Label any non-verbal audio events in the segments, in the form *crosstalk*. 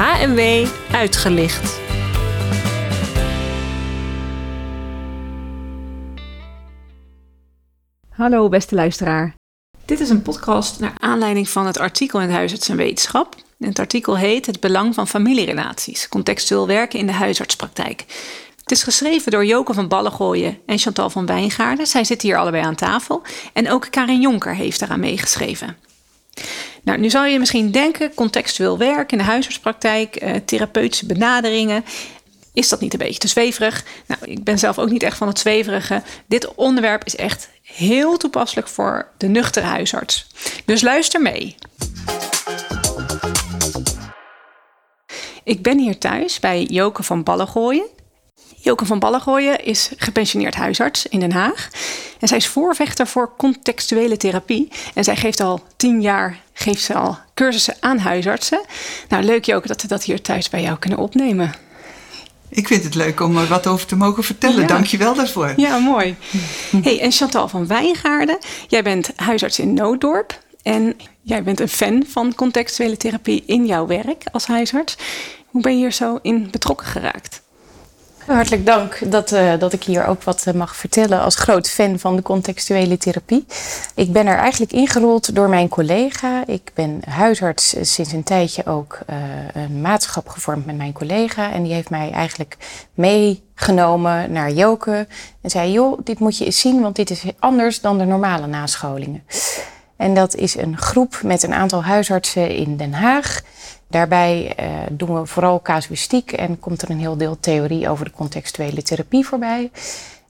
HMW uitgelicht. Hallo beste luisteraar. Dit is een podcast naar aanleiding van het artikel in de Huisarts en Wetenschap. Het artikel heet Het belang van familierelaties, contextueel werken in de huisartspraktijk. Het is geschreven door Joke van Ballengooien en Chantal van Wijngaarden. Zij zitten hier allebei aan tafel. En ook Karin Jonker heeft daaraan meegeschreven. Nou, nu zou je misschien denken, contextueel werk in de huisartspraktijk, eh, therapeutische benaderingen. Is dat niet een beetje te zweverig? Nou, ik ben zelf ook niet echt van het zweverige. Dit onderwerp is echt heel toepasselijk voor de nuchtere huisarts. Dus luister mee. Ik ben hier thuis bij Joke van Ballengooien. Joke van Ballengooien is gepensioneerd huisarts in Den Haag. En zij is voorvechter voor contextuele therapie. En zij geeft al tien jaar geeft ze al cursussen aan huisartsen. Nou, leuk Joke dat we dat hier thuis bij jou kunnen opnemen. Ik vind het leuk om er wat over te mogen vertellen. Ja. Dank je wel daarvoor. Ja, mooi. *laughs* Hey, en Chantal van Wijngaarden, jij bent huisarts in Nooddorp. En jij bent een fan van contextuele therapie in jouw werk als huisarts. Hoe ben je hier zo in betrokken geraakt? Hartelijk dank dat, eh, dat ik hier ook wat eh, mag vertellen als groot fan van de contextuele therapie. Ik ben er eigenlijk ingerold door mijn collega. Ik ben huisarts eh, sinds een tijdje ook een maatschap gevormd met mijn collega. En die heeft mij eigenlijk meegenomen naar Joke. En zei, joh, dit moet je eens zien, want dit is anders dan de normale nascholingen. En dat is een groep met een aantal huisartsen in Den Haag. Daarbij eh, doen we vooral casuïstiek en komt er een heel deel theorie over de contextuele therapie voorbij.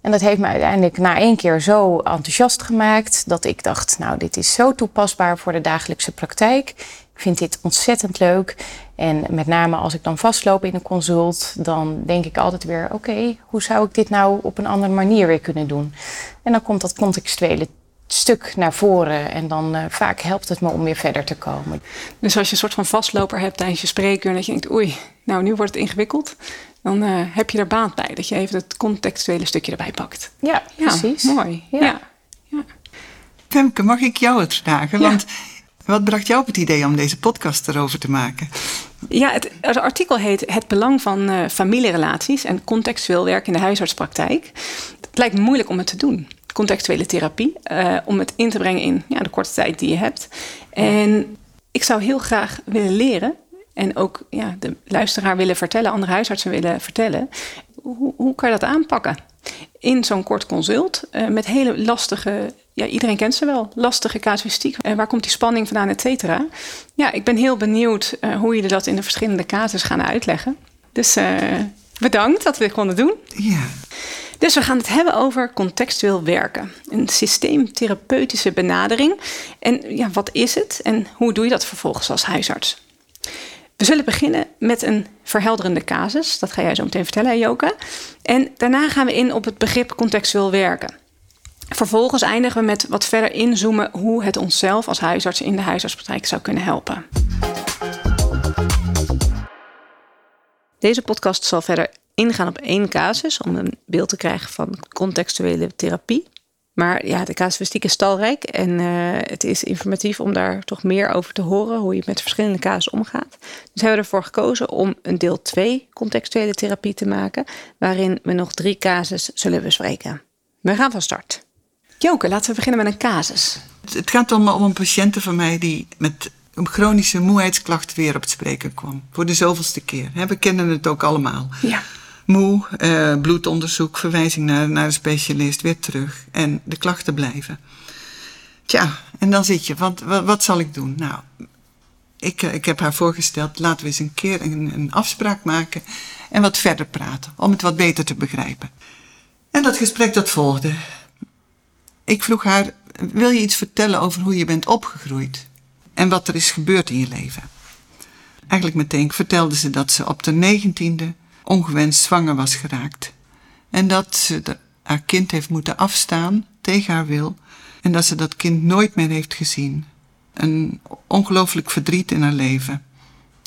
En dat heeft me uiteindelijk na één keer zo enthousiast gemaakt dat ik dacht, nou, dit is zo toepasbaar voor de dagelijkse praktijk. Ik vind dit ontzettend leuk. En met name als ik dan vastloop in een consult, dan denk ik altijd weer, oké, hoe zou ik dit nou op een andere manier weer kunnen doen? En dan komt dat contextuele stuk naar voren en dan eh, vaak helpt het me om weer verder te komen. Dus als je een soort van vastloper hebt tijdens je spreekuur en dat je denkt, oei, nou nu wordt het ingewikkeld. Dan eh, heb je er baat bij dat je even het contextuele stukje erbij pakt. Ja, Ja, precies. mooi. Ja. Ja. Femke, mag ik jou het vragen? Ja. Want wat bracht jou op het idee om deze podcast erover te maken? Ja, het, het artikel heet Het belang van eh, familierelaties en contextueel werk in de huisartspraktijk. Het lijkt me moeilijk om het te doen. Contextuele therapie, eh, om het in te brengen in ja, de korte tijd die je hebt. En ik zou heel graag willen leren en ook ja, de luisteraar willen vertellen, andere huisartsen willen vertellen. Hoe, hoe kan je dat aanpakken? In zo'n kort consult eh, met hele lastige, ja, iedereen kent ze wel, lastige casuïstiek. En waar komt die spanning vandaan, et cetera? Ja, ik ben heel benieuwd eh, hoe jullie dat in de verschillende casus gaan uitleggen. Dus eh, bedankt dat we dit konden doen. Ja, Dus we gaan het hebben over contextueel werken. Een systeemtherapeutische benadering. En ja, wat is het en hoe doe je dat vervolgens als huisarts? We zullen beginnen met een verhelderende casus. Dat ga jij zo meteen vertellen, Joke. En daarna gaan we in op het begrip contextueel werken. Vervolgens eindigen we met wat verder inzoomen hoe het onszelf als huisarts in de huisartspraktijk zou kunnen helpen. Deze podcast zal verder ingaan op één casus om een beeld te krijgen van contextuele therapie. Maar ja, de casuïstiek is talrijk en eh, het is informatief om daar toch meer over te horen hoe je met verschillende casus omgaat. Dus hebben we ervoor gekozen om een deel 2 contextuele therapie te maken, waarin we nog drie casus zullen bespreken. We gaan van start. Joke, laten we beginnen met een casus. het, gaat om, om een patiënte van mij die met een chronische moeheidsklacht weer op het spreken kwam. Voor de zoveelste keer. We kennen het ook allemaal. Ja. Moe, eh, bloedonderzoek, verwijzing naar, naar een specialist, weer terug. En de klachten blijven. Tja, en dan zit je, wat, wat, wat zal ik doen? Nou, ik, eh, ik heb haar voorgesteld, laten we eens een keer een, een afspraak maken en wat verder praten, om het wat beter te begrijpen. En dat gesprek dat volgde. Ik vroeg haar, wil je iets vertellen over hoe je bent opgegroeid? En wat er is gebeurd in je leven? Eigenlijk meteen vertelde ze dat ze op de negentiende ongewenst zwanger was geraakt. En dat ze haar kind heeft moeten afstaan tegen haar wil. En dat ze dat kind nooit meer heeft gezien. Een ongelooflijk verdriet in haar leven.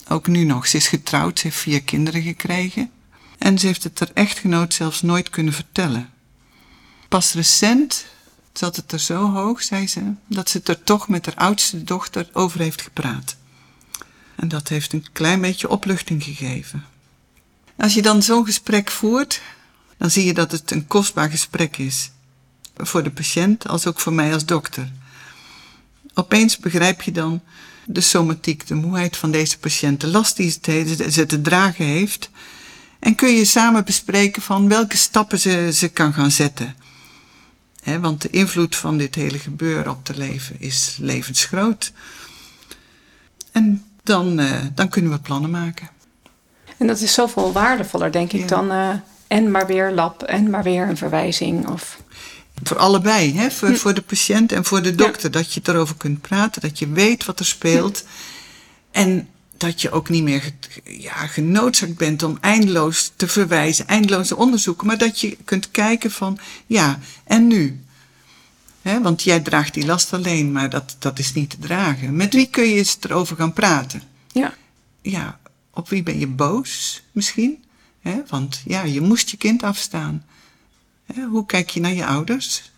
Ook nu nog. Ze is getrouwd, ze heeft vier kinderen gekregen. En ze heeft het haar echtgenoot zelfs nooit kunnen vertellen. Pas recent zat het er zo hoog, zei ze, dat ze het er toch met haar oudste dochter over heeft gepraat. En dat heeft een klein beetje opluchting gegeven. Als je dan zo'n gesprek voert, dan zie je dat het een kostbaar gesprek is. Voor de patiënt als ook voor mij als dokter. Opeens begrijp je dan de somatiek, de moeheid van deze patiënt, de last die ze te dragen heeft. En kun je samen bespreken van welke stappen ze, ze kan gaan zetten. want de invloed van dit hele gebeuren op het leven is levensgroot. En dan, uh, dan kunnen we plannen maken. En dat is zoveel waardevoller, denk ik, dan uh, en maar weer lab en maar weer een verwijzing. Of... Voor allebei, hè? Voor, hm. voor de patiënt en voor de dokter. Dat je erover kunt praten, dat je weet wat er speelt. En dat je ook niet meer ja, genoodzaakt bent om eindeloos te verwijzen, eindeloos te onderzoeken. Maar dat je kunt kijken van, ja, en nu? He, want jij draagt die last alleen, maar dat, dat is niet te dragen. Met wie kun je eens erover gaan praten? Ja. Ja, op wie ben je boos misschien? Want ja, je moest je kind afstaan. hoe kijk je naar je ouders?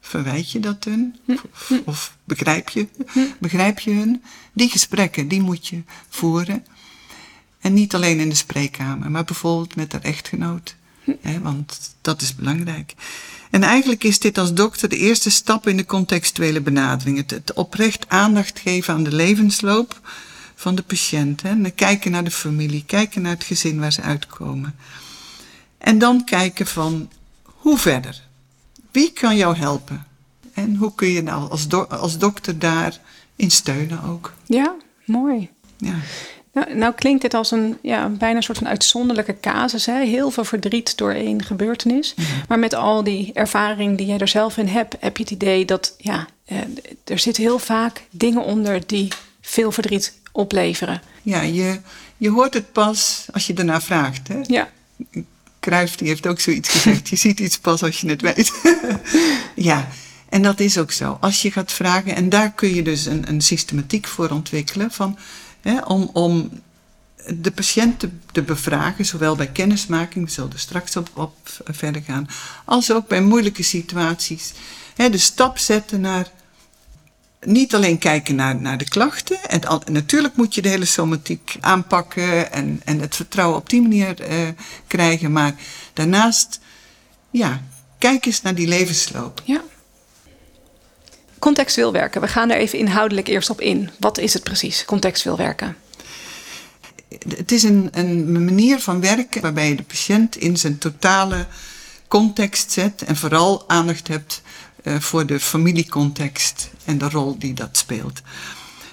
Verwijt je dat hun? Of, begrijp, je, begrijp je hun? Die gesprekken, die moet je voeren. En niet alleen in de spreekkamer, maar bijvoorbeeld met haar echtgenoot. Want dat is belangrijk. En eigenlijk is dit als dokter de eerste stap in de contextuele benadering. Het oprecht aandacht geven aan de levensloop van de patiënt. Hè. En kijken naar de familie, kijken naar het gezin waar ze uitkomen. En dan kijken van hoe verder. Wie kan jou helpen? En hoe kun je nou als, als dokter daarin steunen ook? Ja, mooi. Ja. Nou, nou, klinkt dit als een ja, bijna een soort van uitzonderlijke casus. Hè? Heel veel verdriet door één gebeurtenis. Maar met al die ervaring die jij er zelf in hebt, heb je het idee dat ja, eh, er zitten heel vaak dingen onder die veel verdriet opleveren. Ja, je, je hoort het pas als je ernaar vraagt. Hè? Ja. Kruijf die heeft ook zoiets gezegd. Je ziet iets pas als je het weet. *laughs* ja, en dat is ook zo. Als je gaat vragen, en daar kun je dus een, een systematiek voor ontwikkelen van Hè, om, om de patiënt te, te, bevragen, zowel bij kennismaking, we zullen er straks op, op verder gaan, als ook bij moeilijke situaties. Hè, de stap zetten naar niet alleen kijken naar, naar de klachten. En, natuurlijk moet je de hele somatiek aanpakken en, en het vertrouwen op die manier uh, krijgen. Maar daarnaast, ja, kijk eens naar die levensloop. Ja. Contextueel werken. We gaan er even inhoudelijk eerst op in. Wat is het precies, contextueel werken? Het is een, een manier van werken waarbij je de patiënt in zijn totale context zet en vooral aandacht hebt uh, voor de familiecontext en de rol die dat speelt.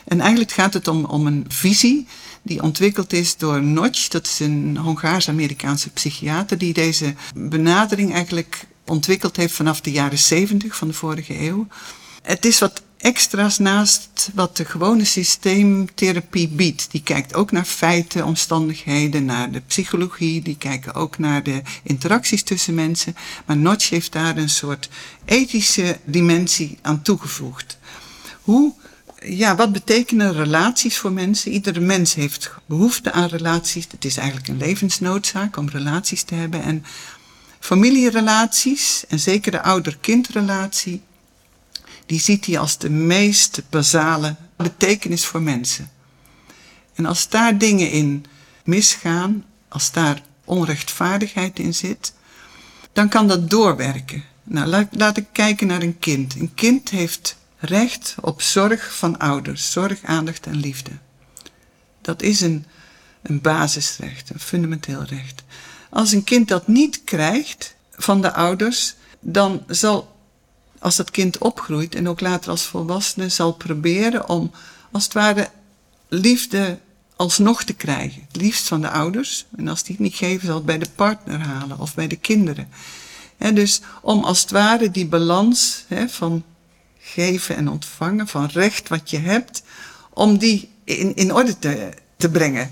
En eigenlijk gaat het om, om een visie die ontwikkeld is door Notch, dat is een Hongaars-Amerikaanse psychiater, die deze benadering eigenlijk ontwikkeld heeft vanaf de jaren 70 van de vorige eeuw. Het is wat extra's naast wat de gewone systeemtherapie biedt. Die kijkt ook naar feiten, omstandigheden, naar de psychologie. Die kijken ook naar de interacties tussen mensen. Maar Notch heeft daar een soort ethische dimensie aan toegevoegd. Hoe, ja, wat betekenen relaties voor mensen? Iedere mens heeft behoefte aan relaties. Het is eigenlijk een levensnoodzaak om relaties te hebben. En familierelaties, en zeker de ouder-kindrelatie, die ziet hij als de meest basale betekenis voor mensen. En als daar dingen in misgaan, als daar onrechtvaardigheid in zit, dan kan dat doorwerken. Nou, laat, laat ik kijken naar een kind. Een kind heeft recht op zorg van ouders, zorg, aandacht en liefde. Dat is een, een basisrecht, een fundamenteel recht. Als een kind dat niet krijgt van de ouders, dan zal als dat kind opgroeit en ook later als volwassene zal proberen om als het ware liefde alsnog te krijgen. Het liefst van de ouders. En als die het niet geven, zal het bij de partner halen of bij de kinderen. dus om als het ware die balans van geven en ontvangen, van recht wat je hebt, om die in, in orde te, te brengen.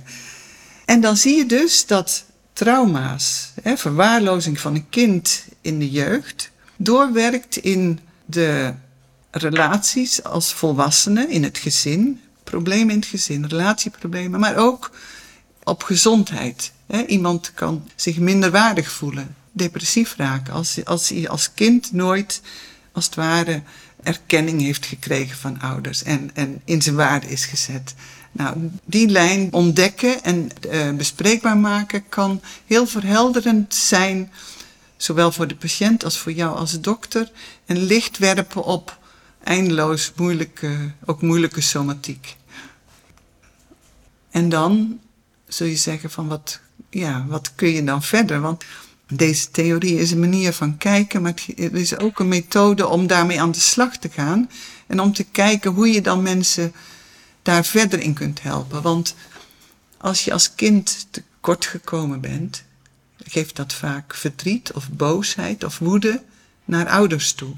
En dan zie je dus dat trauma's, verwaarlozing van een kind in de jeugd, doorwerkt in de relaties als volwassenen in het gezin, problemen in het gezin, relatieproblemen, maar ook op gezondheid. Iemand kan zich minder waardig voelen, depressief raken, als, als hij als kind nooit, als het ware, erkenning heeft gekregen van ouders en, en in zijn waarde is gezet. Nou, die lijn ontdekken en uh, bespreekbaar maken kan heel verhelderend zijn, zowel voor de patiënt als voor jou als dokter, en licht werpen op eindeloos moeilijke, ook moeilijke somatiek. En dan zul je zeggen van wat, ja, wat kun je dan verder? Want deze theorie is een manier van kijken, maar het is ook een methode om daarmee aan de slag te gaan. En om te kijken hoe je dan mensen daar verder in kunt helpen. Want als je als kind tekort gekomen bent, geeft dat vaak verdriet of boosheid of woede naar ouders toe.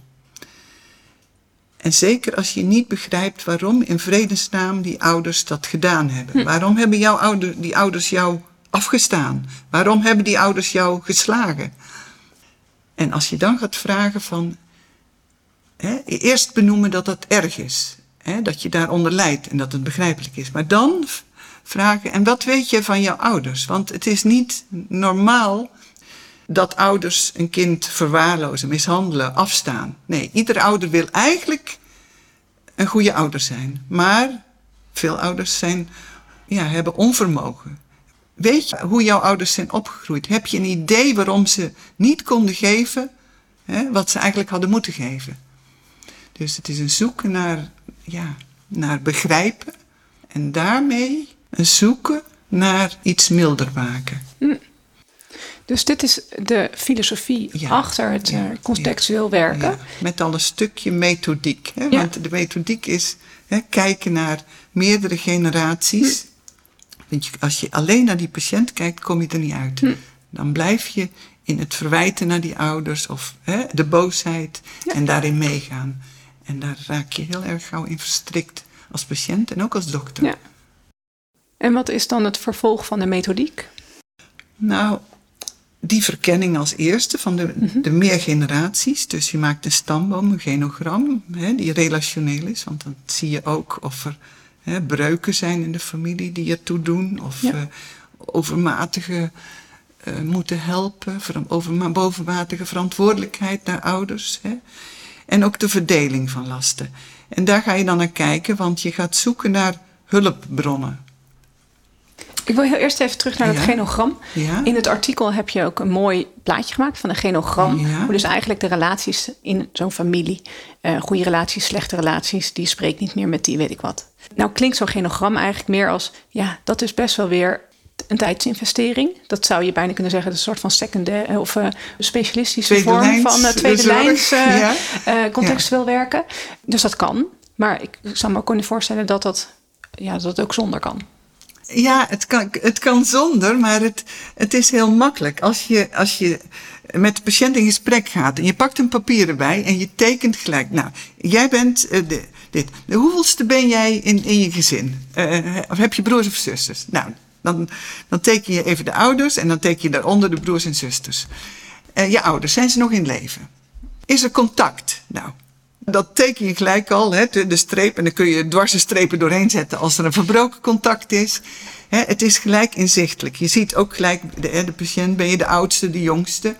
En zeker als je niet begrijpt waarom in vredesnaam die ouders dat gedaan hebben. Hm. Waarom hebben jouw ouder, die ouders jou afgestaan? Waarom hebben die ouders jou geslagen? En als je dan gaat vragen van, hè, eerst benoemen dat dat erg is. Hè, dat je daaronder lijdt en dat het begrijpelijk is. Maar dan vragen, en wat weet je van jouw ouders? Want het is niet normaal dat ouders een kind verwaarlozen, mishandelen, afstaan. Nee, ieder ouder wil eigenlijk een goede ouder zijn. Maar veel ouders zijn, ja, hebben onvermogen. Weet je hoe jouw ouders zijn opgegroeid? Heb je een idee waarom ze niet konden geven hè, wat ze eigenlijk hadden moeten geven? Dus het is een zoeken naar, ja, naar begrijpen en daarmee een zoeken naar iets milder maken. Hm. Dus dit is de filosofie achter het ja, eh, contextueel werken. met al een stukje methodiek. Hè? Want de methodiek is hè, kijken naar meerdere generaties. Hm. je, als je alleen naar die patiënt kijkt, kom je er niet uit. Hm. Dan blijf je in het verwijten naar die ouders of hè, de boosheid en daarin meegaan. En daar raak je heel erg gauw in verstrikt als patiënt en ook als dokter. En wat is dan het vervolg van de methodiek? Nou, die verkenning als eerste van de, mhm. de meer generaties. Dus je maakt een stamboom, een genogram, hè, die relationeel is. Want dan zie je ook of er hè, breuken zijn in de familie die ertoe doen. Of ja. uh, overmatige uh, moeten helpen, over, bovenmatige verantwoordelijkheid naar ouders. Hè. En ook de verdeling van lasten. En daar ga je dan naar kijken, want je gaat zoeken naar hulpbronnen. Ik wil heel eerst even terug naar het genogram. In het artikel heb je ook een mooi plaatje gemaakt van een genogram. Hoe dus eigenlijk de relaties in zo'n familie, uh, goede relaties, slechte relaties, die spreekt niet meer met die, weet ik wat. Nou klinkt zo'n genogram eigenlijk meer als, ja, dat is best wel weer een tijdsinvestering. Dat zou je bijna kunnen zeggen, een soort van secundaire of uh, specialistische tweede vorm lijns, van uh, tweede lijns *laughs* contextueel werken. Dus dat kan. Maar ik zou me ook kunnen voorstellen dat dat, ja, dat ook zonder kan. Ja, het kan, het kan zonder, maar het, het is heel makkelijk. Als je, als je met de patiënt in gesprek gaat en je pakt een papier erbij en je tekent gelijk. Nou, jij bent uh, de, dit. De hoeveelste ben jij in, in je gezin? Uh, of heb je broers of zusters? Nou, dan, dan teken je even de ouders en dan teken je daaronder de broers en zusters. Uh, je ouders, zijn ze nog in leven? Is er contact? Nou, dat teken je gelijk al, hè, de, streep. En dan kun je dwarse strepen doorheen zetten als er een verbroken contact is. Hè, het is gelijk inzichtelijk. Je ziet ook gelijk, de, de patiënt, ben je de oudste, de jongste?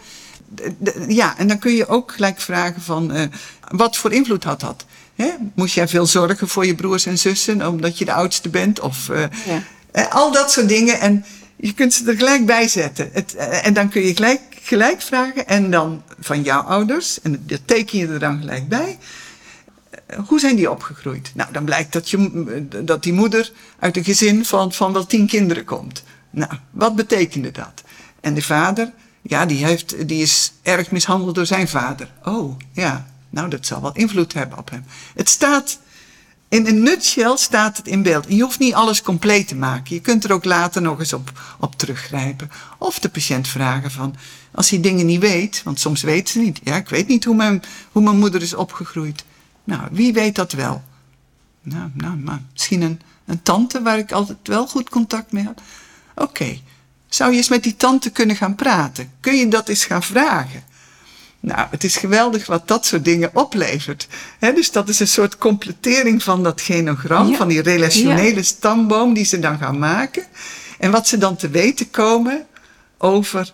ja, en dan kun je ook gelijk vragen van, uh, wat voor invloed had dat? Hè? Moest jij veel zorgen voor je broers en zussen, omdat je de oudste bent? Of uh, ja. al dat soort dingen. En je kunt ze er gelijk bij zetten. Het, en dan kun je gelijk, gelijk vragen. En dan van jouw ouders, en dat teken je er dan gelijk bij. Eh, hoe zijn die opgegroeid? Nou, dan blijkt dat, je, dat die moeder uit een gezin van, van wel tien kinderen komt. Nou, wat betekende dat? En de vader, ja, die, heeft, die is erg mishandeld door zijn vader. Oh, ja, nou, dat zal wel invloed hebben op hem. Het staat, in een nutshell staat het in beeld. En je hoeft niet alles compleet te maken. Je kunt er ook later nog eens op, op teruggrijpen. Of de patiënt vragen van, als hij dingen niet weet, want soms weet ze niet. Ja, ik weet niet hoe mijn, hoe mijn moeder is opgegroeid. Nou, wie weet dat wel? Nou, nou, maar misschien een, een tante waar ik altijd wel goed contact mee had. Oké, zou je eens met die tante kunnen gaan praten? Kun je dat eens gaan vragen? Nou, het is geweldig wat dat soort dingen oplevert. dus dat is een soort completering van dat genogram, van die relationele stamboom die ze dan gaan maken. En wat ze dan te weten komen over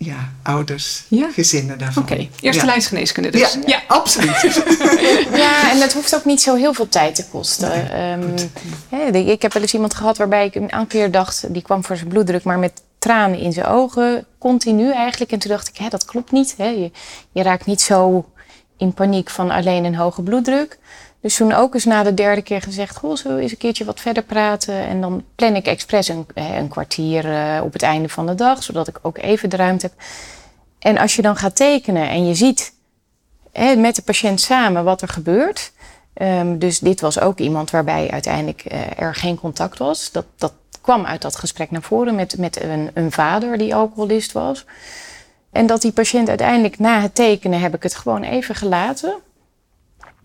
ja, ouders, Ja? gezinnen daarvan. Oké, eerste ja. lijnsgeneeskunde dus. Ja, ja, absoluut. *laughs* *laughs* Ja, en het hoeft ook niet zo heel veel tijd te kosten. Ehm, ik heb wel eens iemand gehad waarbij ik een aantal keer dacht, die kwam voor zijn bloeddruk, maar met tranen in zijn ogen, continu eigenlijk. En toen dacht ik, hè, dat klopt niet. Hè. Je, je raakt niet zo in paniek van alleen een hoge bloeddruk. Dus toen ook eens na de derde keer gezegd, goh, zullen we eens een keertje wat verder praten? En dan plan ik expres een, hè, een kwartier eh, op het einde van de dag, zodat ik ook even de ruimte heb. En als je dan gaat tekenen en je ziet hè, met de patiënt samen wat er gebeurt. Ehm, dus dit was ook iemand waarbij uiteindelijk eh, er geen contact was. Dat, dat kwam uit dat gesprek naar voren met, met een, een vader die alcoholist was. En dat die patiënt uiteindelijk na het tekenen heb ik het gewoon even gelaten.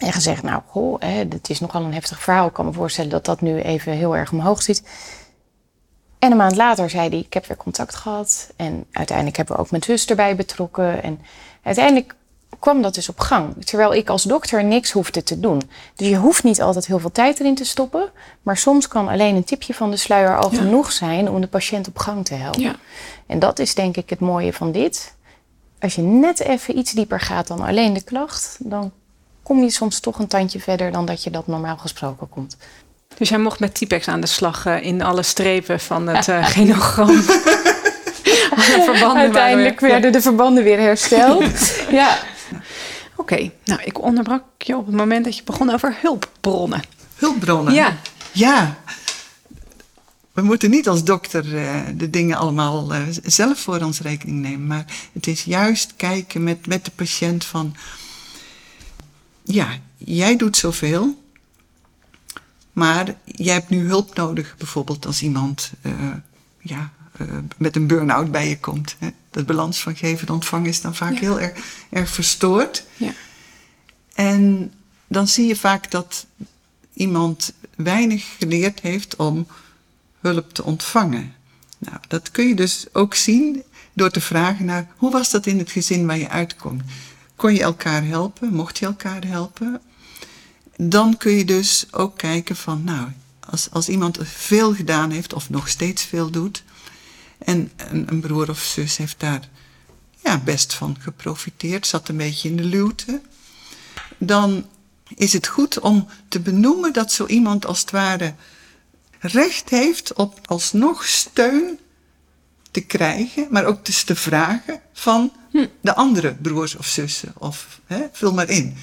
En gezegd, nou, goh, hè, is nogal een heftig verhaal. Ik kan me voorstellen dat dat nu even heel erg omhoog zit. En een maand later zei hij, ik heb weer contact gehad. En uiteindelijk hebben we ook mijn zus erbij betrokken. En uiteindelijk kwam dat dus op gang. Terwijl ik als dokter niks hoefde te doen. Dus je hoeft niet altijd heel veel tijd erin te stoppen. Maar soms kan alleen een tipje van de sluier al Ja. genoeg zijn om de patiënt op gang te helpen. Ja. En dat is denk ik het mooie van dit. Als je net even iets dieper gaat dan alleen de klacht, dan kom je soms toch een tandje verder dan dat je dat normaal gesproken komt. Dus jij mocht met Typex aan de slag eh, in alle strepen van het eh, *laughs* genogram. *laughs* Uiteindelijk weer- werden de verbanden weer hersteld. *laughs* ja. Oké, nou ik onderbrak je op het moment dat je begon over hulpbronnen. Hulpbronnen. Ja. Ja. We moeten niet als dokter eh, de dingen allemaal eh, zelf voor ons rekening nemen. Maar het is juist kijken met, met de patiënt van... Ja, jij doet zoveel. Maar jij hebt nu hulp nodig. Bijvoorbeeld als iemand eh, ja, eh, met een burn-out bij je komt. Hè. De balans van geven en ontvangen is dan vaak Ja. heel erg, erg verstoord. Ja. En dan zie je vaak dat iemand weinig geleerd heeft om hulp te ontvangen. Nou, dat kun je dus ook zien door te vragen naar hoe was dat in het gezin waar je uitkomt. Kon je elkaar helpen? Mocht je elkaar helpen? Dan kun je dus ook kijken van, nou, als, als iemand veel gedaan heeft of nog steeds veel doet, en een, een broer of zus heeft daar ja, best van geprofiteerd, zat een beetje in de luwte, dan is het goed om te benoemen dat zo iemand als het ware recht heeft op alsnog steun te krijgen, maar ook dus te vragen van de andere broers of zussen. Of hè, vul maar in.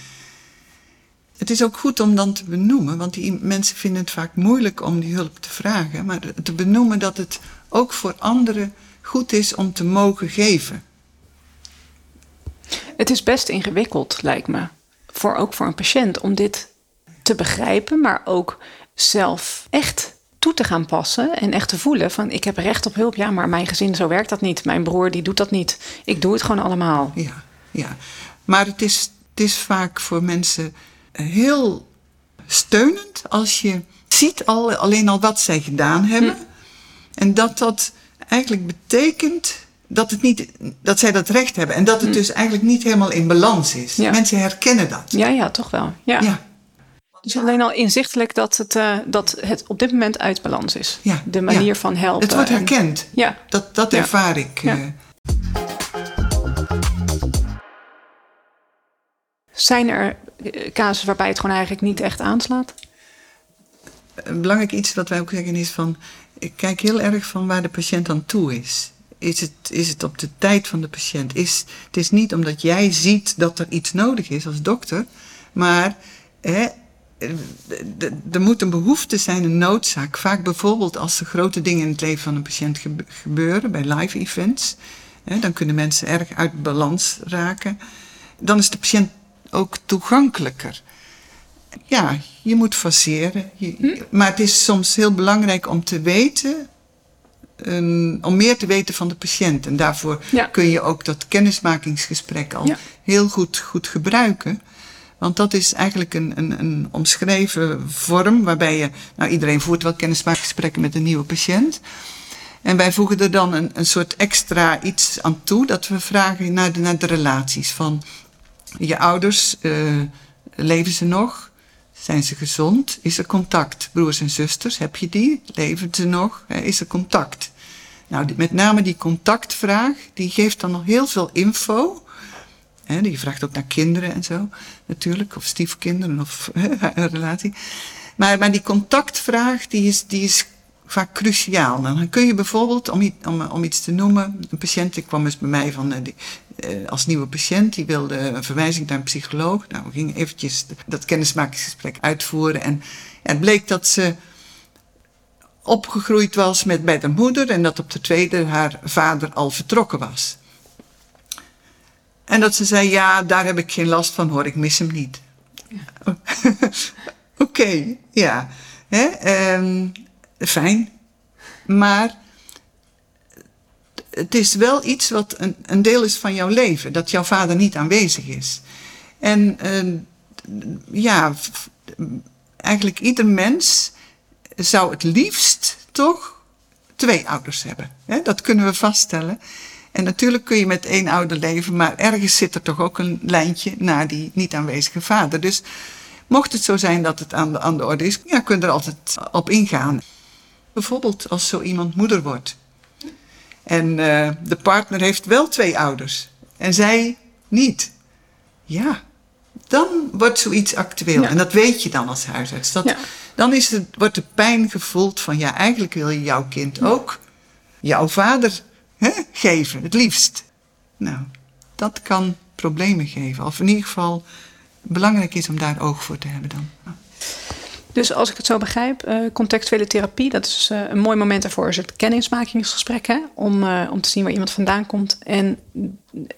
Het is ook goed om dan te benoemen, want die mensen vinden het vaak moeilijk om die hulp te vragen, maar te benoemen dat het ook voor anderen goed is om te mogen geven. Het is best ingewikkeld, lijkt me. Voor, ook voor een patiënt om dit te begrijpen, maar ook zelf echt toe te gaan passen en echt te voelen van ik heb recht op hulp. Ja, maar mijn gezin, zo werkt dat niet. Mijn broer, die doet dat niet. Ik doe het gewoon allemaal. Ja, ja. Maar het is, het is vaak voor mensen heel steunend als je ziet al, alleen al wat zij gedaan hebben. En dat dat eigenlijk betekent dat, het niet, dat zij dat recht hebben. En dat het dus eigenlijk niet helemaal in balans is. Ja. Mensen herkennen dat. Ja, ja, toch wel. Ja. Ja, Dus alleen al inzichtelijk dat het, eh, dat het op dit moment uit balans is. Ja, De manier ja. van helpen. het wordt en- herkend. Ja. Dat, dat ervaar ik. Eh. Zijn er eh, casussen waarbij het gewoon eigenlijk niet echt aanslaat? een belangrijk iets wat wij ook zeggen is van... Ik kijk heel erg van waar de patiënt aan toe is. Is het, is het op de tijd van de patiënt? Is, het is niet omdat jij ziet dat er iets nodig is als dokter. Maar hè, er moet een behoefte zijn, een noodzaak. Vaak bijvoorbeeld als er grote dingen in het leven van een patiënt gebe- gebeuren, bij live events. Hè, dan kunnen mensen erg uit balans raken. Dan is de patiënt ook toegankelijker ja, je moet faceren. Je- Maar het is soms heel belangrijk om te weten, om meer te weten van de patiënt. En daarvoor Ja. kun je ook dat kennismakingsgesprek al Ja. heel goed, goed gebruiken. Want dat is eigenlijk een, een, een omschreven vorm waarbij je, nou iedereen voert wel kennismakingsgesprekken met een nieuwe patiënt. En wij voegen er dan een, een soort extra iets aan toe, dat we vragen naar de, naar de relaties van je ouders, eh, leven ze nog? Zijn ze gezond? Is er contact? Broers en zusters, heb je die? Leven ze nog? Is er contact? Nou, met name die contactvraag, die geeft dan nog heel veel info. He, die vraagt ook naar kinderen en zo, natuurlijk, of stiefkinderen of een relatie. Maar, maar die contactvraag, die is, die is vaak cruciaal. Dan kun je bijvoorbeeld, om, om, om iets te noemen, een patiënt die kwam eens bij mij van, die, eh, als nieuwe patiënt, die wilde een verwijzing naar een psycholoog. Nou, we gingen eventjes dat kennismakingsgesprek uitvoeren en het bleek dat ze opgegroeid was met bij de moeder en dat op de tweede haar vader al vertrokken was. En dat ze zei, ja, daar heb ik geen last van hoor, ik mis hem niet. Ja. *laughs* Oké, ja. Hè? Ehm, fijn. Maar het is wel iets wat een, een, deel is van jouw leven, dat jouw vader niet aanwezig is. En uh, ja, eigenlijk ieder mens zou het liefst toch twee ouders hebben. Hè? Dat kunnen we vaststellen. En natuurlijk kun je met één ouder leven, maar ergens zit er toch ook een lijntje naar die niet aanwezige vader. Dus mocht het zo zijn dat het aan de, aan de orde is, ja, kun je er altijd op ingaan. Bijvoorbeeld als zo iemand moeder wordt. En uh, de partner heeft wel twee ouders en zij niet. Ja, dan wordt zoiets actueel. En dat weet je dan als huisarts. Dat, Dan is het, wordt de pijn gevoeld van ja, eigenlijk wil je jouw kind ook jouw vader hè, geven, het liefst. Nou, dat kan problemen geven. Of in ieder geval belangrijk is om daar oog voor te hebben dan. Dus als ik het zo begrijp, uh, contextuele therapie, dat is uh, een mooi moment daarvoor, is het kennismakingsgesprek, hè? Om, uh, om te zien waar iemand vandaan komt. En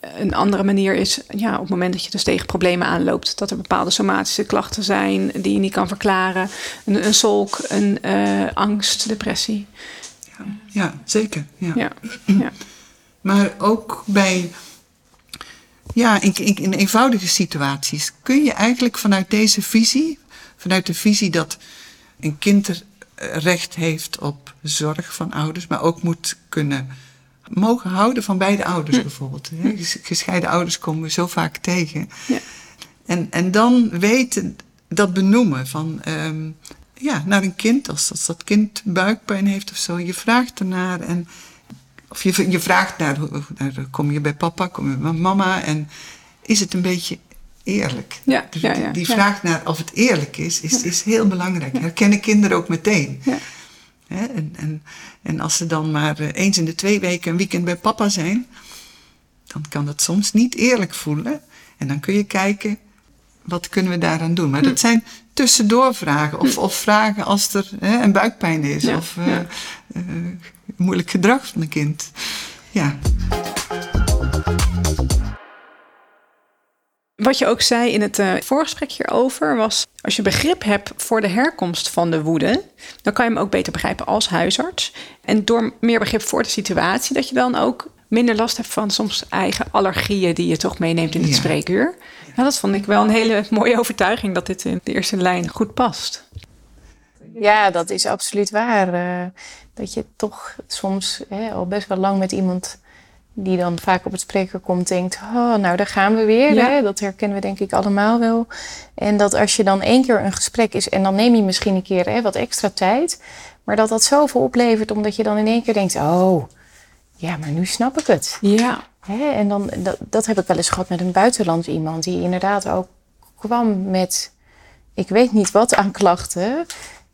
een andere manier is, ja, op het moment dat je dus tegen problemen aanloopt, dat er bepaalde somatische klachten zijn die je niet kan verklaren. Een, een solk, een angst, depressie. Ja, ja zeker. Ja. Ja, *clears throat* ja. Maar ook bij ja, in, in, in, eenvoudige situaties kun je eigenlijk vanuit deze visie vanuit de visie dat een kind eh, recht heeft op zorg van ouders, maar ook moet kunnen mogen houden van beide ouders hm. bijvoorbeeld. Hm. Gescheiden ouders komen we zo vaak tegen. Ja. En, en dan weten, dat benoemen van, um, ja, naar een kind, als, als dat kind buikpijn heeft of zo, je vraagt ernaar en, of je, je vraagt naar, naar, kom je bij papa, kom je bij mama en is het een beetje eerlijk. Ja, dus ja, ja, die vraag naar of het eerlijk is, is, is heel belangrijk. Herkennen kinderen ook meteen. En, en, en als ze dan maar eh, eens in de twee weken een weekend bij papa zijn, dan kan dat soms niet eerlijk voelen. En dan kun je kijken, wat kunnen we daaraan doen? Maar dat hm. zijn tussendoor vragen. Of, hm. of vragen als er hè, een buikpijn is. Of uh, uh, moeilijk gedrag van een kind. Ja. Wat je ook zei in het uh, voorgesprek hierover was... als je begrip hebt voor de herkomst van de woede... dan kan je hem ook beter begrijpen als huisarts. En door meer begrip voor de situatie... dat je dan ook minder last hebt van soms eigen allergieën... die je toch meeneemt in het spreekuur. Nou, dat vond ik wel een hele mooie overtuiging... dat dit in de eerste lijn goed past. Ja, dat is absoluut waar. Uh, dat je toch soms hè, al best wel lang met iemand die dan vaak op het spreker komt, denkt: Oh, nou daar gaan we weer. Hè? Dat herkennen we denk ik allemaal wel. En dat als je dan één keer een gesprek is en dan neem je misschien een keer hè, wat extra tijd, maar dat dat zoveel oplevert omdat je dan in één keer denkt: Oh, ja, maar nu snap ik het. Ja. Hè? En dan, dat, dat heb ik wel eens gehad met een buitenlands iemand die inderdaad ook kwam met, ik weet niet wat aan klachten.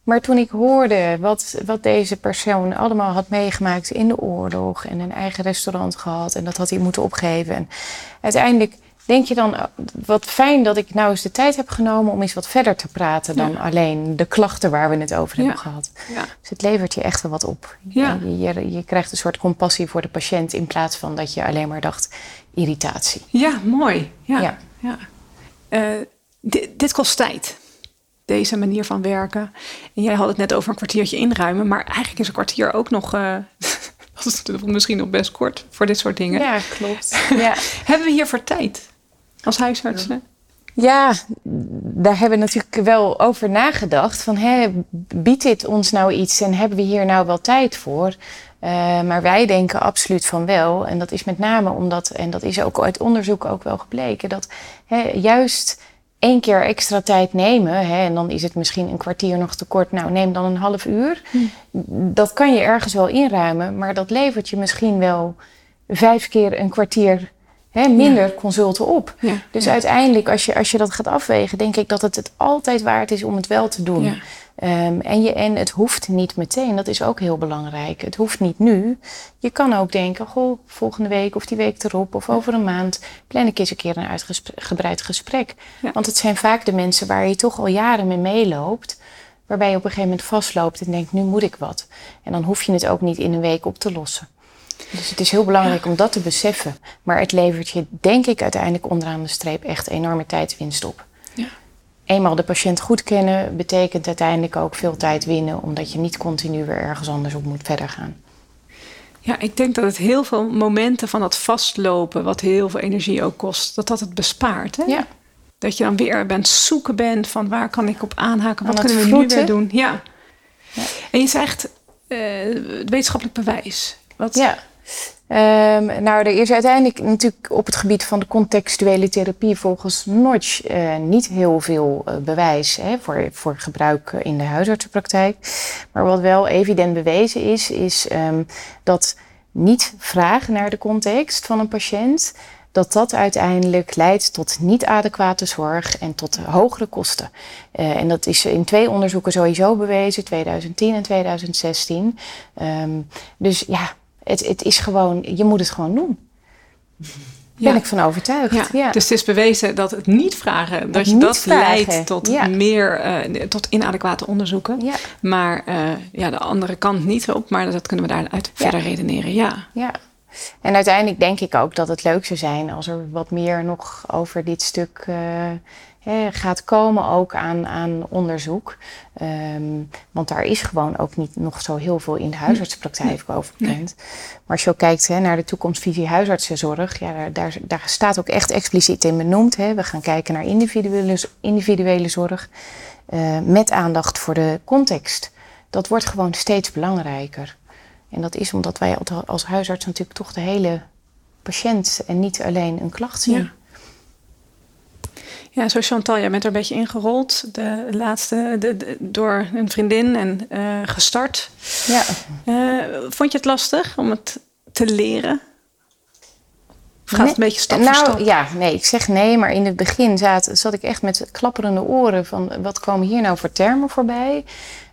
Maar toen ik hoorde wat, wat deze persoon allemaal had meegemaakt in de oorlog en een eigen restaurant gehad en dat had hij moeten opgeven. En uiteindelijk denk je dan, wat fijn dat ik nou eens de tijd heb genomen om eens wat verder te praten dan alleen de klachten waar we het over hebben gehad. Ja. Dus het levert je echt wel wat op. Je, je, je, krijgt een soort compassie voor de patiënt in plaats van dat je alleen maar dacht irritatie. Ja, mooi. Ja. ja. Uh, dit kost tijd deze manier van werken. En jij had het net over een kwartiertje inruimen, maar eigenlijk is een kwartier ook nog. *laughs* Uh, misschien nog best kort voor dit soort dingen. Ja, klopt. *laughs* Ja. hebben we hiervoor tijd als huisartsen? Ja, daar hebben we natuurlijk wel over nagedacht. Van, hè, biedt dit ons nou iets en hebben we hier nou wel tijd voor? Uh, maar wij denken absoluut van wel. En dat is met name omdat, en dat is ook uit onderzoek ook wel gebleken, dat hè, juist één keer extra tijd nemen, hè, en dan is het misschien een kwartier nog te kort, nou neem dan een half uur. Hm. Dat kan je ergens wel inruimen, maar dat levert je misschien wel vijf keer een kwartier hè, minder consulten op. dus uiteindelijk, als je, als je dat gaat afwegen, denk ik dat het het altijd waard is om het wel te doen. Um, en, je, en het hoeft niet meteen, dat is ook heel belangrijk. Het hoeft niet nu. Je kan ook denken, goh, volgende week of die week erop of over een maand plan ik eens een keer een uitgebreid gesprek. Want het zijn vaak de mensen waar je toch al jaren mee meeloopt, waarbij je op een gegeven moment vastloopt en denkt, nu moet ik wat. En dan hoef je het ook niet in een week op te lossen. Dus het is heel belangrijk om dat te beseffen. Maar het levert je, denk ik, uiteindelijk onderaan de streep echt enorme tijdswinst op. Ja. Eenmaal de patiënt goed kennen, betekent uiteindelijk ook veel tijd winnen, omdat je niet continu weer ergens anders op moet verder gaan. Ja, ik denk dat het heel veel momenten van dat vastlopen, wat heel veel energie ook kost, dat dat het bespaart. Hè? Ja. Dat je dan weer bent zoeken bent van waar kan ik op aanhaken, wat kunnen we nu weer doen. Ja. ja. En je zegt uh, wetenschappelijk bewijs. Ja. Um, nou, er is uiteindelijk natuurlijk op het gebied van de contextuele therapie volgens Notch uh, niet heel veel uh, bewijs hè, voor, voor gebruik in de huisartsenpraktijk. Maar wat wel evident bewezen is, is um, dat niet vragen naar de context van een patiënt, dat dat uiteindelijk leidt tot niet adequate zorg en tot hogere kosten. Uh, en dat is in twee onderzoeken sowieso bewezen, 2010 en 2016. Um, dus ja, het, het is gewoon, je moet het gewoon doen. Ben ik van overtuigd. Ja. Dus het is bewezen dat het niet vragen, dat je dat leidt tot meer, uh, tot inadequate onderzoeken. Maar uh, ja, de andere kant niet op, maar dat kunnen we daaruit verder redeneren. Ja. ja. En uiteindelijk denk ik ook dat het leuk zou zijn als er wat meer nog over dit stuk uh, gaat komen ook aan, aan onderzoek. Um, want daar is gewoon ook niet nog zo heel veel in de huisartsenpraktijk over bekend. Maar als je ook kijkt hè, naar de toekomstvisie huisartsenzorg, ja, daar, daar, staat ook echt expliciet in benoemd. Hè. We gaan kijken naar individuele, individuele zorg uh, met aandacht voor de context. Dat wordt gewoon steeds belangrijker. En dat is omdat wij als huisarts natuurlijk toch de hele patiënt en niet alleen een klacht zien. Ja. Ja, zo Chantal, jij bent er een beetje ingerold. De laatste de, door een vriendin en uh, gestart. Ja. Uh, vond je het lastig om het te leren? Of gaat het een beetje stap nou, voor stap? Ja, nee, ik zeg nee. Maar in het begin zat, zat ik echt met klapperende oren van... wat komen hier nou voor termen voorbij?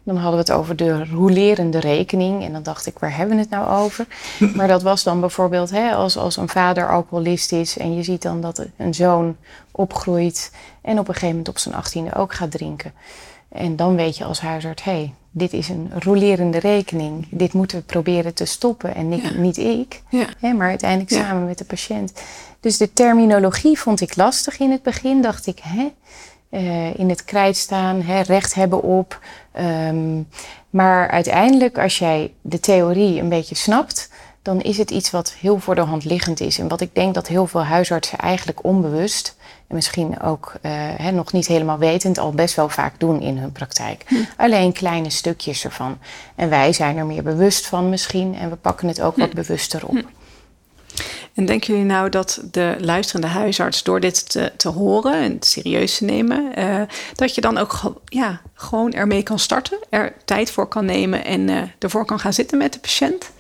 Dan hadden we het over de rolerende rekening. En dan dacht ik, waar hebben we het nou over? *laughs* Maar dat was dan bijvoorbeeld hè, als, als een vader alcoholist is en je ziet dan dat een zoon opgroeit en op een gegeven moment op zijn achttiende ook gaat drinken. En dan weet je als huisarts, hé, hey, dit is een rolerende rekening. Dit moeten we proberen te stoppen en niet, niet ik, ja. hè, maar uiteindelijk samen met de patiënt. Dus de terminologie vond ik lastig in het begin. Dacht ik, hè, uh, in het krijt staan, hè, recht hebben op. Um, maar uiteindelijk, als jij de theorie een beetje snapt, dan is het iets wat heel voor de hand liggend is. En wat ik denk dat heel veel huisartsen eigenlijk onbewust en misschien ook uh, hè, nog niet helemaal wetend al best wel vaak doen in hun praktijk. Hm. Alleen kleine stukjes ervan. En wij zijn er meer bewust van misschien en we pakken het ook wat hm. bewuster op. Hm. En denken jullie nou dat de luisterende huisarts door dit te, te horen en serieus te nemen, uh, dat je dan ook ja, gewoon ermee kan starten, er tijd voor kan nemen en uh, ervoor kan gaan zitten met de patiënt?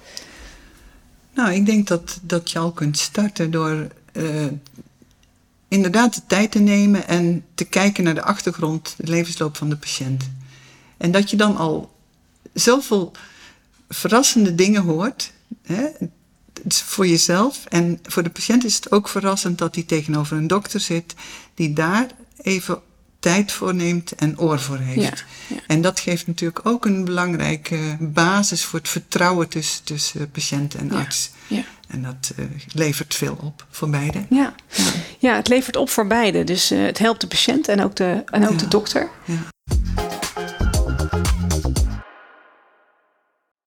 Nou, ik denk dat, dat je al kunt starten door uh, inderdaad de tijd te nemen en te kijken naar de achtergrond, de levensloop van de patiënt. En dat je dan al zoveel verrassende dingen hoort. Hè, voor jezelf en voor de patiënt is het ook verrassend dat hij tegenover een dokter zit die daar even tijd voor neemt en oor voor heeft. En dat geeft natuurlijk ook een belangrijke basis voor het vertrouwen tussen, tussen patiënt en arts. Ja. En dat uh, levert veel op voor beide. Ja, ja. het levert op voor beide. Dus uh, het helpt de patiënt en ook de, en ook de dokter. Ja.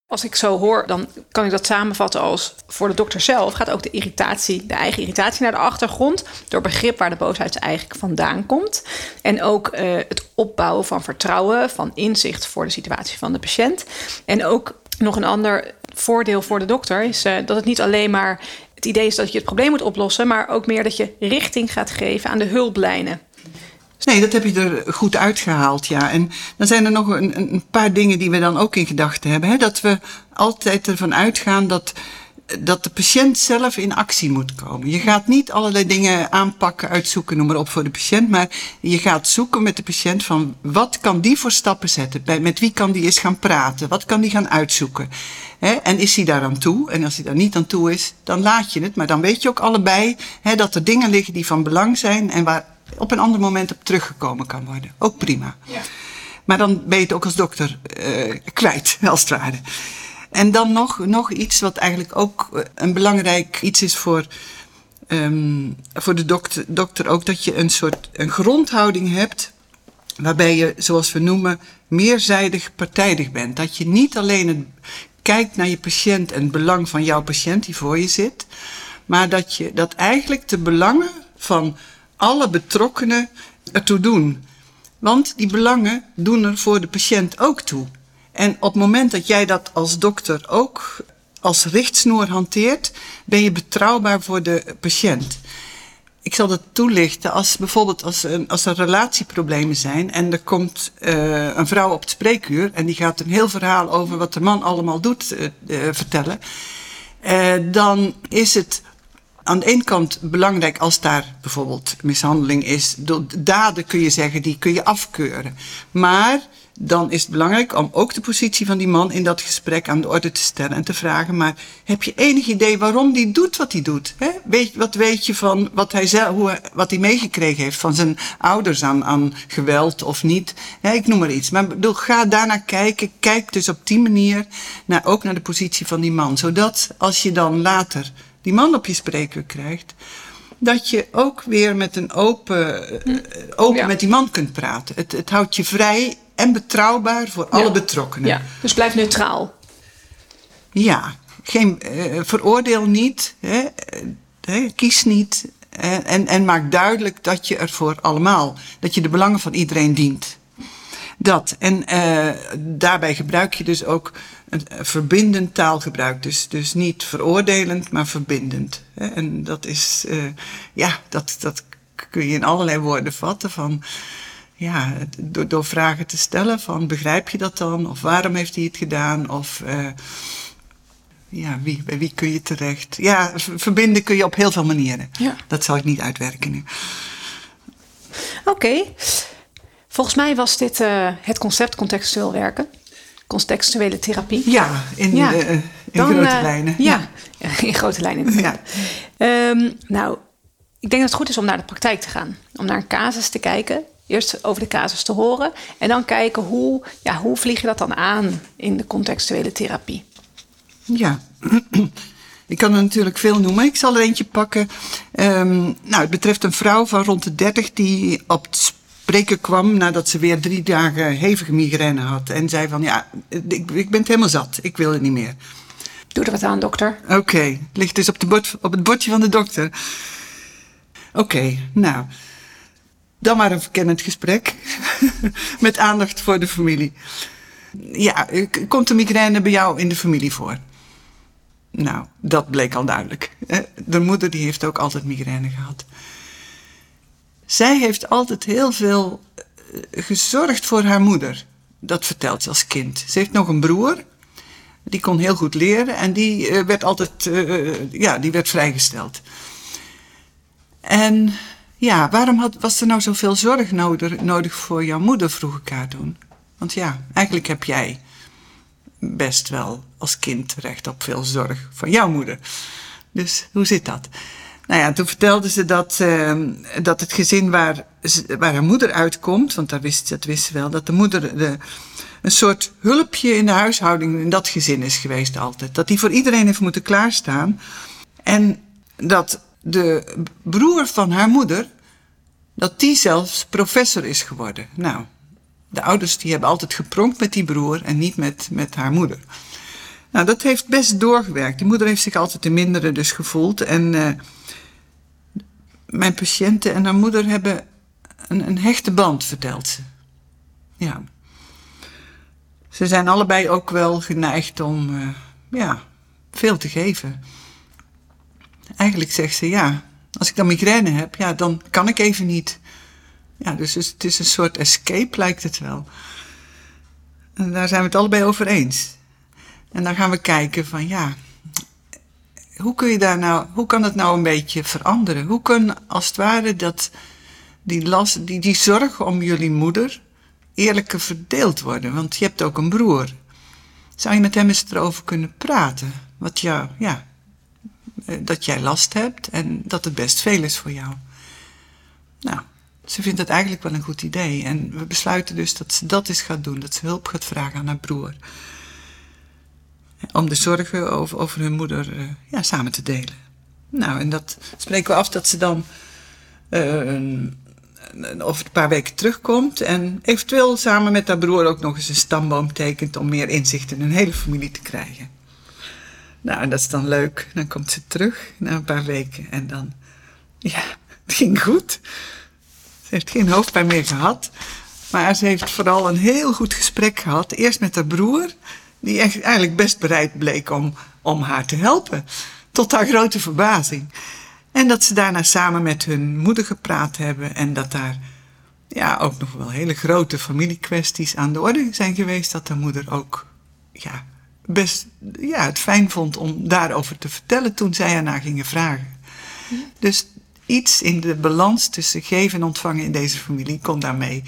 Als ik zo hoor, dan kan ik dat samenvatten als voor de dokter zelf gaat ook de irritatie, de eigen irritatie naar de achtergrond. Door begrip waar de boosheid eigenlijk vandaan komt. En ook uh, het opbouwen van vertrouwen, van inzicht voor de situatie van de patiënt. En ook nog een ander voordeel voor de dokter is uh, dat het niet alleen maar het idee is dat je het probleem moet oplossen, maar ook meer dat je richting gaat geven aan de hulplijnen Nee, dat heb je er goed uitgehaald, ja. En dan zijn er nog een, een paar dingen die we dan ook in gedachten hebben. Hè? Dat we altijd ervan uitgaan dat, dat de patiënt zelf in actie moet komen. Je gaat niet allerlei dingen aanpakken, uitzoeken, noem maar op voor de patiënt. Maar je gaat zoeken met de patiënt van wat kan die voor stappen zetten? Bij, met wie kan die eens gaan praten? Wat kan die gaan uitzoeken? En is hij daar aan toe? En als hij daar niet aan toe is, dan laat je het. Maar dan weet je ook allebei dat er dingen liggen die van belang zijn en waar op een ander moment op teruggekomen kan worden. Ook prima. Ja. Maar dan ben je het ook als dokter uh, kwijt, *laughs* als het ware. En dan nog, nog iets wat eigenlijk ook eh, een belangrijk iets is voor, um, voor de dokter, dokter ook, dat je een soort een grondhouding hebt waarbij je, zoals we noemen, meerzijdig partijdig bent. Dat je niet alleen kijkt naar je patiënt en het belang van jouw patiënt die voor je zit, maar dat je dat eigenlijk de belangen van alle betrokkenen ertoe doen. Want die belangen doen er voor de patiënt ook toe. En op het moment dat jij dat als dokter ook als richtsnoer hanteert, ben je betrouwbaar voor de patiënt. Ik zal dat toelichten als bijvoorbeeld als, als er relatieproblemen zijn en er komt uh, een vrouw op het spreekuur en die gaat een heel verhaal over wat de man allemaal doet uh, uh, vertellen. dan is het aan de ene kant belangrijk als daar bijvoorbeeld mishandeling is. De daden kun je zeggen, die kun je afkeuren. Maar dan is het belangrijk om ook de positie van die man in dat gesprek aan de orde te stellen en te vragen: maar heb je enig idee waarom die doet wat hij doet? Hè? Weet, wat weet je van wat hij, zelf, hoe, wat hij meegekregen heeft van zijn ouders aan, aan geweld of niet? Hè, ik noem maar iets. Maar bedoel, ga daarnaar kijken. Kijk dus op die manier naar, ook naar de positie van die man. Zodat als je dan later die man op je spreker krijgt, dat je ook weer met een open, hm. open met die man kunt praten. Het, het houdt je vrij en betrouwbaar voor alle betrokkenen. Ja, dus blijf neutraal. Ja, geen, uh, veroordeel niet, hè, hè, kies niet en, en maak duidelijk dat je er voor allemaal, dat je de belangen van iedereen dient. Dat. En uh, daarbij gebruik je dus ook een verbindend taalgebruik. Dus, dus niet veroordelend, maar verbindend. En dat is, uh, ja, dat, dat kun je in allerlei woorden vatten. Van, ja, door, door vragen te stellen van begrijp je dat dan? Of waarom heeft hij het gedaan? Of uh, ja, wie, bij wie kun je terecht? Ja, verbinden kun je op heel veel manieren. Ja. Dat zal ik niet uitwerken nu. Oké. Volgens mij was dit uh, het concept contextueel werken. Contextuele therapie. Ja, in, ja. Uh, in Dan, grote lijnen. Ja. ja. *laughs* in grote lijnen. Ja. Um, nou, ik denk dat het goed is om naar de praktijk te gaan. Om naar een casus te kijken. Eerst over de casus te horen. En dan kijken hoe, ja, hoe vlieg je dat dan aan in de contextuele therapie. Ja. *clears throat* Ik kan er natuurlijk veel noemen. Ik zal er eentje pakken. Um, nou, het betreft een vrouw van rond de 30 die op het spreken kwam nadat ze weer drie dagen hevige migraine had. En zei van, ja, ik, ik ben het helemaal zat. Ik wil het niet meer. Doe er wat aan, dokter. Oké, okay. ligt dus op, de bord, op het bordje van de dokter. Oké, okay, nou. Dan maar een verkennend gesprek. *laughs* Met aandacht voor de familie. Ja, komt de migraine bij jou in de familie voor? Nou, dat bleek al duidelijk. De moeder die heeft ook altijd migraine gehad. Zij heeft altijd heel veel eh, gezorgd voor haar moeder. Dat vertelt ze als kind. Ze heeft nog een broer. Die kon heel goed leren en die uh, werd altijd uh, ja, die werd vrijgesteld. En ja, waarom had, was er nou zoveel zorg nodig, nodig voor jouw moeder, vroeg ik haar toen. Want ja, eigenlijk heb jij best wel als kind recht op veel zorg van jouw moeder. Dus hoe zit dat? Nou ja, toen vertelde ze dat, uh, dat het gezin waar, waar haar moeder uitkomt, want dat wist, dat wist ze wel, dat de moeder de, een soort hulpje in de huishouding in dat gezin is geweest altijd. Dat die voor iedereen heeft moeten klaarstaan. En dat de broer van haar moeder, dat die zelfs professor is geworden. Nou, de ouders die hebben altijd gepronkt met die broer en niet met, met haar moeder. Nou, dat heeft best doorgewerkt. Die moeder heeft zich altijd de mindere dus gevoeld. En uh, mijn patiënten en haar moeder hebben een, een hechte band, vertelt ze. Ja. Ze zijn allebei ook wel geneigd om, uh, ja, veel te geven. Eigenlijk zegt ze, ja, als ik dan migraine heb, ja, dan kan ik even niet. Ja, dus het is een soort escape, lijkt het wel. En daar zijn we het allebei over eens. En dan gaan we kijken van ja, hoe kun je daar nou, hoe kan het nou een beetje veranderen? Hoe kan als het ware dat die, last, die, die zorg om jullie moeder eerlijker verdeeld worden? Want je hebt ook een broer. Zou je met hem eens erover kunnen praten? Wat jou, ja, dat jij last hebt en dat het best veel is voor jou. Nou, ze vindt het eigenlijk wel een goed idee. En we besluiten dus dat ze dat eens gaat doen. Dat ze hulp gaat vragen aan haar broer. Om de zorgen over, over hun moeder uh, ja, samen te delen. Nou, en dat spreken we af dat ze dan uh, over een paar weken terugkomt. En eventueel samen met haar broer ook nog eens een stamboom tekent. Om meer inzicht in hun hele familie te krijgen. Nou, dat is dan leuk. Dan komt ze terug na een paar weken. En dan, ja, *laughs* het ging goed. Ze heeft geen hoofdpijn meer gehad. Maar ze heeft vooral een heel goed gesprek gehad. Eerst met haar broer, die eigenlijk best bereid bleek om, om haar te helpen. Tot haar grote verbazing. En dat ze daarna samen met hun moeder gepraat hebben. En dat daar ja, ook nog wel hele grote familiekwesties aan de orde zijn geweest. Dat haar moeder ook ja, best ja, het fijn vond om daarover te vertellen toen zij ernaar gingen vragen. Dus iets in de balans tussen geven en ontvangen in deze familie kon daarmee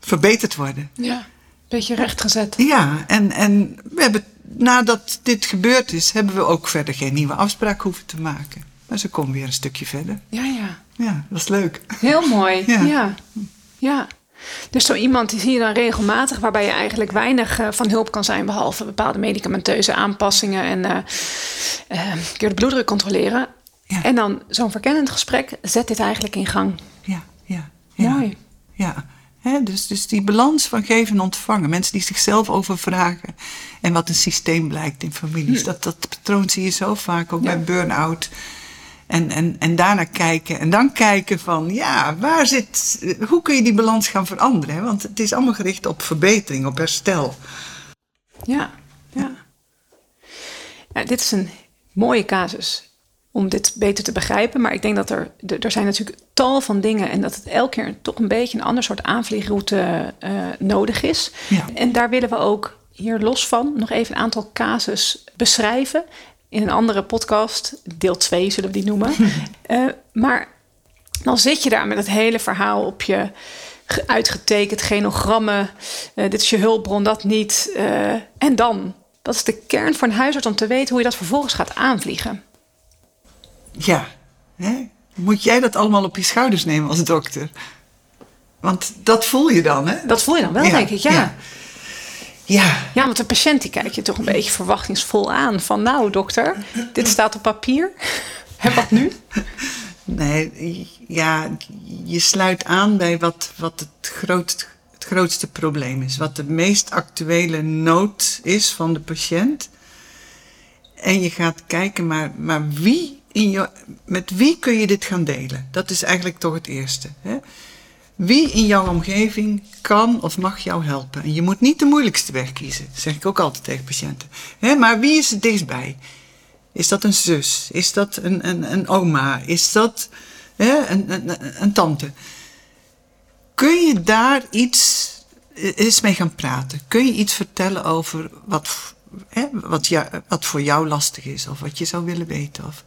verbeterd worden. Ja, beetje rechtgezet. Ja, en, en we hebben, nadat dit gebeurd is, hebben we ook verder geen nieuwe afspraak hoeven te maken. Maar ze komen weer een stukje verder. Ja, ja. Ja, dat is leuk. Heel mooi. Ja. ja. ja. Dus zo iemand die zie je dan regelmatig, waarbij je eigenlijk weinig uh, van hulp kan zijn, behalve bepaalde medicamenteuze aanpassingen en uh, uh, kun de bloeddruk controleren. Ja. En dan zo'n verkennend gesprek zet dit eigenlijk in gang. Ja, ja. ja. Mooi. Ja. He, dus, dus die balans van geven en ontvangen. Mensen die zichzelf overvragen. En wat een systeem blijkt in families. Hm. Dat, dat patroon zie je zo vaak ook bij burn-out. En, en, en daarna kijken. En dan kijken van, ja, waar zit... Hoe kun je die balans gaan veranderen? Want het is allemaal gericht op verbetering, op herstel. Ja, ja. ja dit is een mooie casus om dit beter te begrijpen. Maar ik denk dat er, er zijn natuurlijk tal van dingen en dat het elke keer toch een beetje een ander soort aanvliegroute uh, nodig is. Ja. En daar willen we ook hier los van nog even een aantal casus beschrijven. In een andere podcast, deel 2 zullen we die noemen. uh, *laughs* maar dan zit je daar met het hele verhaal op je uitgetekend, genogrammen. Uh, dit is je hulpbron, dat niet. en dan? Dat is de kern voor een huisarts om te weten hoe je dat vervolgens gaat aanvliegen. Ja, hè? moet jij dat allemaal op je schouders nemen als dokter? Want dat voel je dan, hè? Dat voel je dan wel, denk ik, ja. ja. Ja. ja, want de patiënt die kijkt je toch een beetje verwachtingsvol aan. Van nou, dokter, dit staat op papier. *laughs* En wat nu? Nee, ja, je sluit aan bij wat, wat het, grootst, het grootste probleem is. Wat de meest actuele nood is van de patiënt. En je gaat kijken, maar, maar wie in je, met wie kun je dit gaan delen? Dat is eigenlijk toch het eerste. Hè? Wie in jouw omgeving kan of mag jou helpen? En je moet niet de moeilijkste weg kiezen, zeg ik ook altijd tegen patiënten. Maar wie is het dichtstbij? Is dat een zus? Is dat een, een, een oma? Is dat een, een, een tante? Kun je daar iets eens mee gaan praten? Kun je iets vertellen over wat, hè, wat, wat voor jou lastig is of wat je zou willen weten? Of,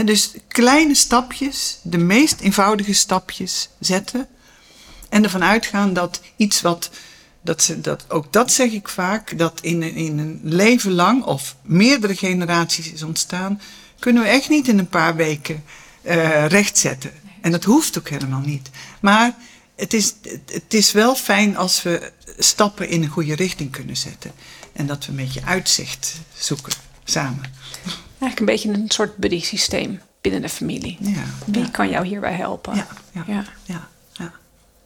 dus kleine stapjes, de meest eenvoudige stapjes zetten. En ervan uitgaan dat iets wat, dat ze, dat, ook dat zeg ik vaak, dat in, in een leven lang of meerdere generaties is ontstaan, kunnen we echt niet in een paar weken uh, rechtzetten. En dat hoeft ook helemaal niet. Maar het is, het is wel fijn als we stappen in een goede richting kunnen zetten. En dat we een beetje uitzicht zoeken samen. Eigenlijk een beetje een soort buddy systeem binnen de familie. Ja, Wie kan jou hierbij helpen? Ja, ja, ja. ja, ja.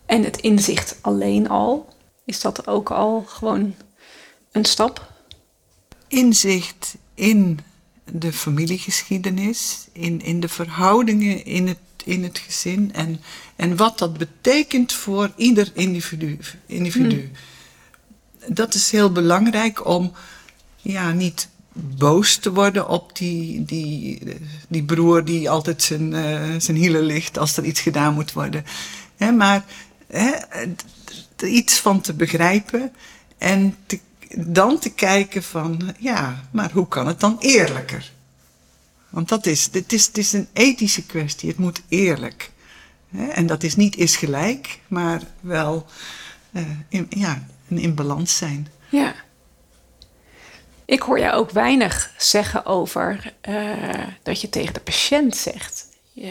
En het inzicht alleen al, is dat ook al gewoon een stap? Inzicht in de familiegeschiedenis, in, in de verhoudingen in het, in het gezin en, en wat dat betekent voor ieder individu. individu. Hmm. Dat is heel belangrijk om ja, niet boos te worden op die, die, die broer die altijd zijn, uh, zijn hielen ligt als er iets gedaan moet worden. Maar iets van te begrijpen en dan te kijken van, ja, maar hoe kan het dan eerlijker? Want dat is, het is, het is een ethische kwestie, het moet eerlijk. En dat is niet is gelijk, maar wel uh, in, ja, in balans zijn. Ja. Ik hoor jou ook weinig zeggen over uh, dat je tegen de patiënt zegt: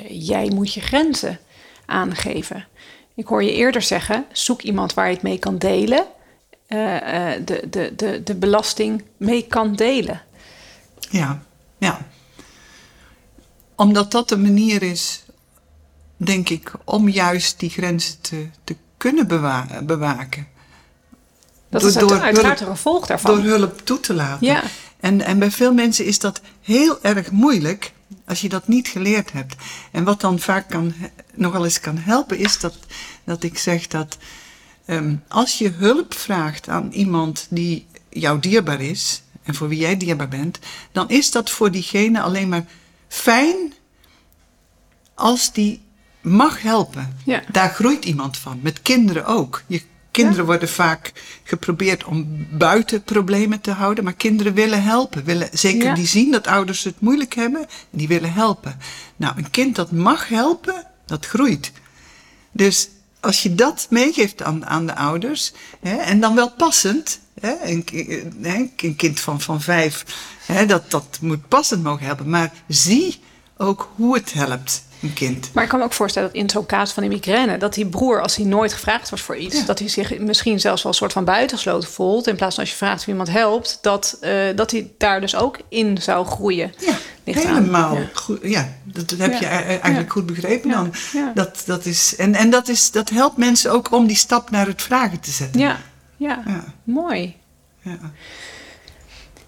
jij moet je grenzen aangeven. Ik hoor je eerder zeggen: zoek iemand waar je het mee kan delen, uh, de, de, de, de belasting mee kan delen. Ja, ja. Omdat dat de manier is, denk ik, om juist die grenzen te, te kunnen bewa bewaken. Dat door, is door uiteraard een gevolg daarvan. Door hulp toe te laten. Ja. En, en bij veel mensen is dat heel erg moeilijk als je dat niet geleerd hebt. En wat dan vaak kan, nogal eens kan helpen, is dat, dat ik zeg dat um, als je hulp vraagt aan iemand die jou dierbaar is en voor wie jij dierbaar bent, dan is dat voor diegene alleen maar fijn als die mag helpen. Ja. Daar groeit iemand van. Met kinderen ook. Je Kinderen worden vaak geprobeerd om buiten problemen te houden, maar kinderen willen helpen. Willen, zeker die zien dat ouders het moeilijk hebben, die willen helpen. Nou, een kind dat mag helpen, dat groeit. Dus als je dat meegeeft aan, aan de ouders, hè, en dan wel passend, hè, een, een, kind van, van vijf, hè, dat, dat moet passend mogen helpen, maar zie ook hoe het helpt een kind. Maar ik kan me ook voorstellen dat in zo'n casus van een migraine, dat die broer, als hij nooit gevraagd wordt voor iets, dat hij zich misschien zelfs wel een soort van buitengesloten voelt. In plaats van als je vraagt of iemand helpt, dat, uh, dat hij daar dus ook in zou groeien. Ja, helemaal. Ja. Goed, ja, dat, heb je eigenlijk goed begrepen dan. Dat, dat is, en en dat, is, dat helpt mensen ook om die stap naar het vragen te zetten. Ja, ja. mooi. Ja.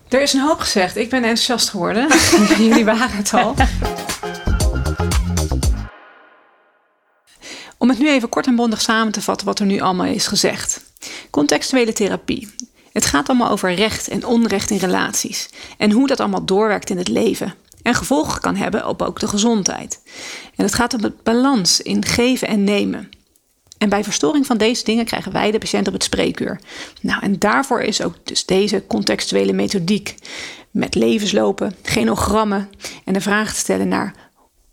Er is een hoop gezegd. Ik ben enthousiast geworden. *laughs* Jullie waren het al. Om het nu even kort en bondig samen te vatten wat er nu allemaal is gezegd. Contextuele therapie. Het gaat allemaal over recht en onrecht in relaties en hoe dat allemaal doorwerkt in het leven en gevolgen kan hebben op ook de gezondheid. En het gaat om het balans in geven en nemen. En bij verstoring van deze dingen krijgen wij de patiënt op het spreekuur. Nou, en daarvoor is ook dus deze contextuele methodiek met levenslopen, genogrammen en de vraag te stellen naar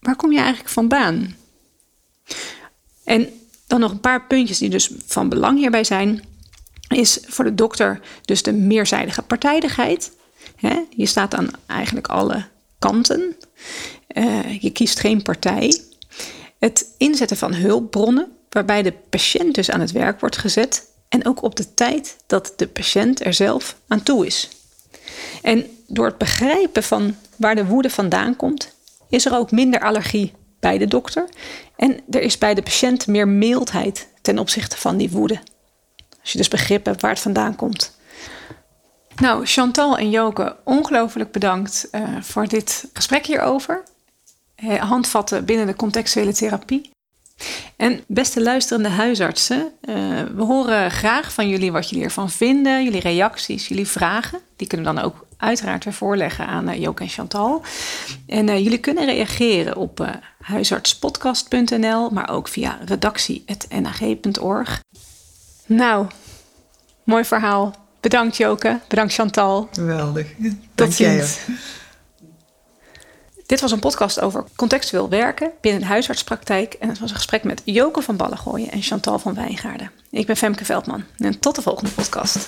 waar kom je eigenlijk vandaan? En dan nog een paar puntjes die dus van belang hierbij zijn. Is voor de dokter dus de meerzijdige partijdigheid. je staat aan eigenlijk alle kanten. Uh, je kiest geen partij. Het inzetten van hulpbronnen, waarbij de patiënt dus aan het werk wordt gezet. En ook op de tijd dat de patiënt er zelf aan toe is. En door het begrijpen van waar de woede vandaan komt, is er ook minder allergie bij de dokter. En er is bij de patiënt meer mildheid ten opzichte van die woede. Als je dus begrip hebt waar het vandaan komt. Nou, Chantal en Joke, ongelooflijk bedankt uh, voor dit gesprek hierover. Uh, handvatten binnen de contextuele therapie. En beste luisterende huisartsen, uh, we horen graag van jullie wat jullie ervan vinden, jullie reacties, jullie vragen. Die kunnen we dan ook uiteraard weer voorleggen aan uh, Joke en Chantal. En jullie kunnen reageren op huisartspodcast.nl, maar ook via redactie.nag.org. Nou, mooi verhaal. Bedankt Joke, bedankt Chantal. Geweldig. Tot ziens. Dit was een podcast over contextueel werken binnen de huisartspraktijk. En het was een gesprek met Joke van Ballengooien en Chantal van Wijngaarden. Ik ben Femke Veldman en tot de volgende podcast.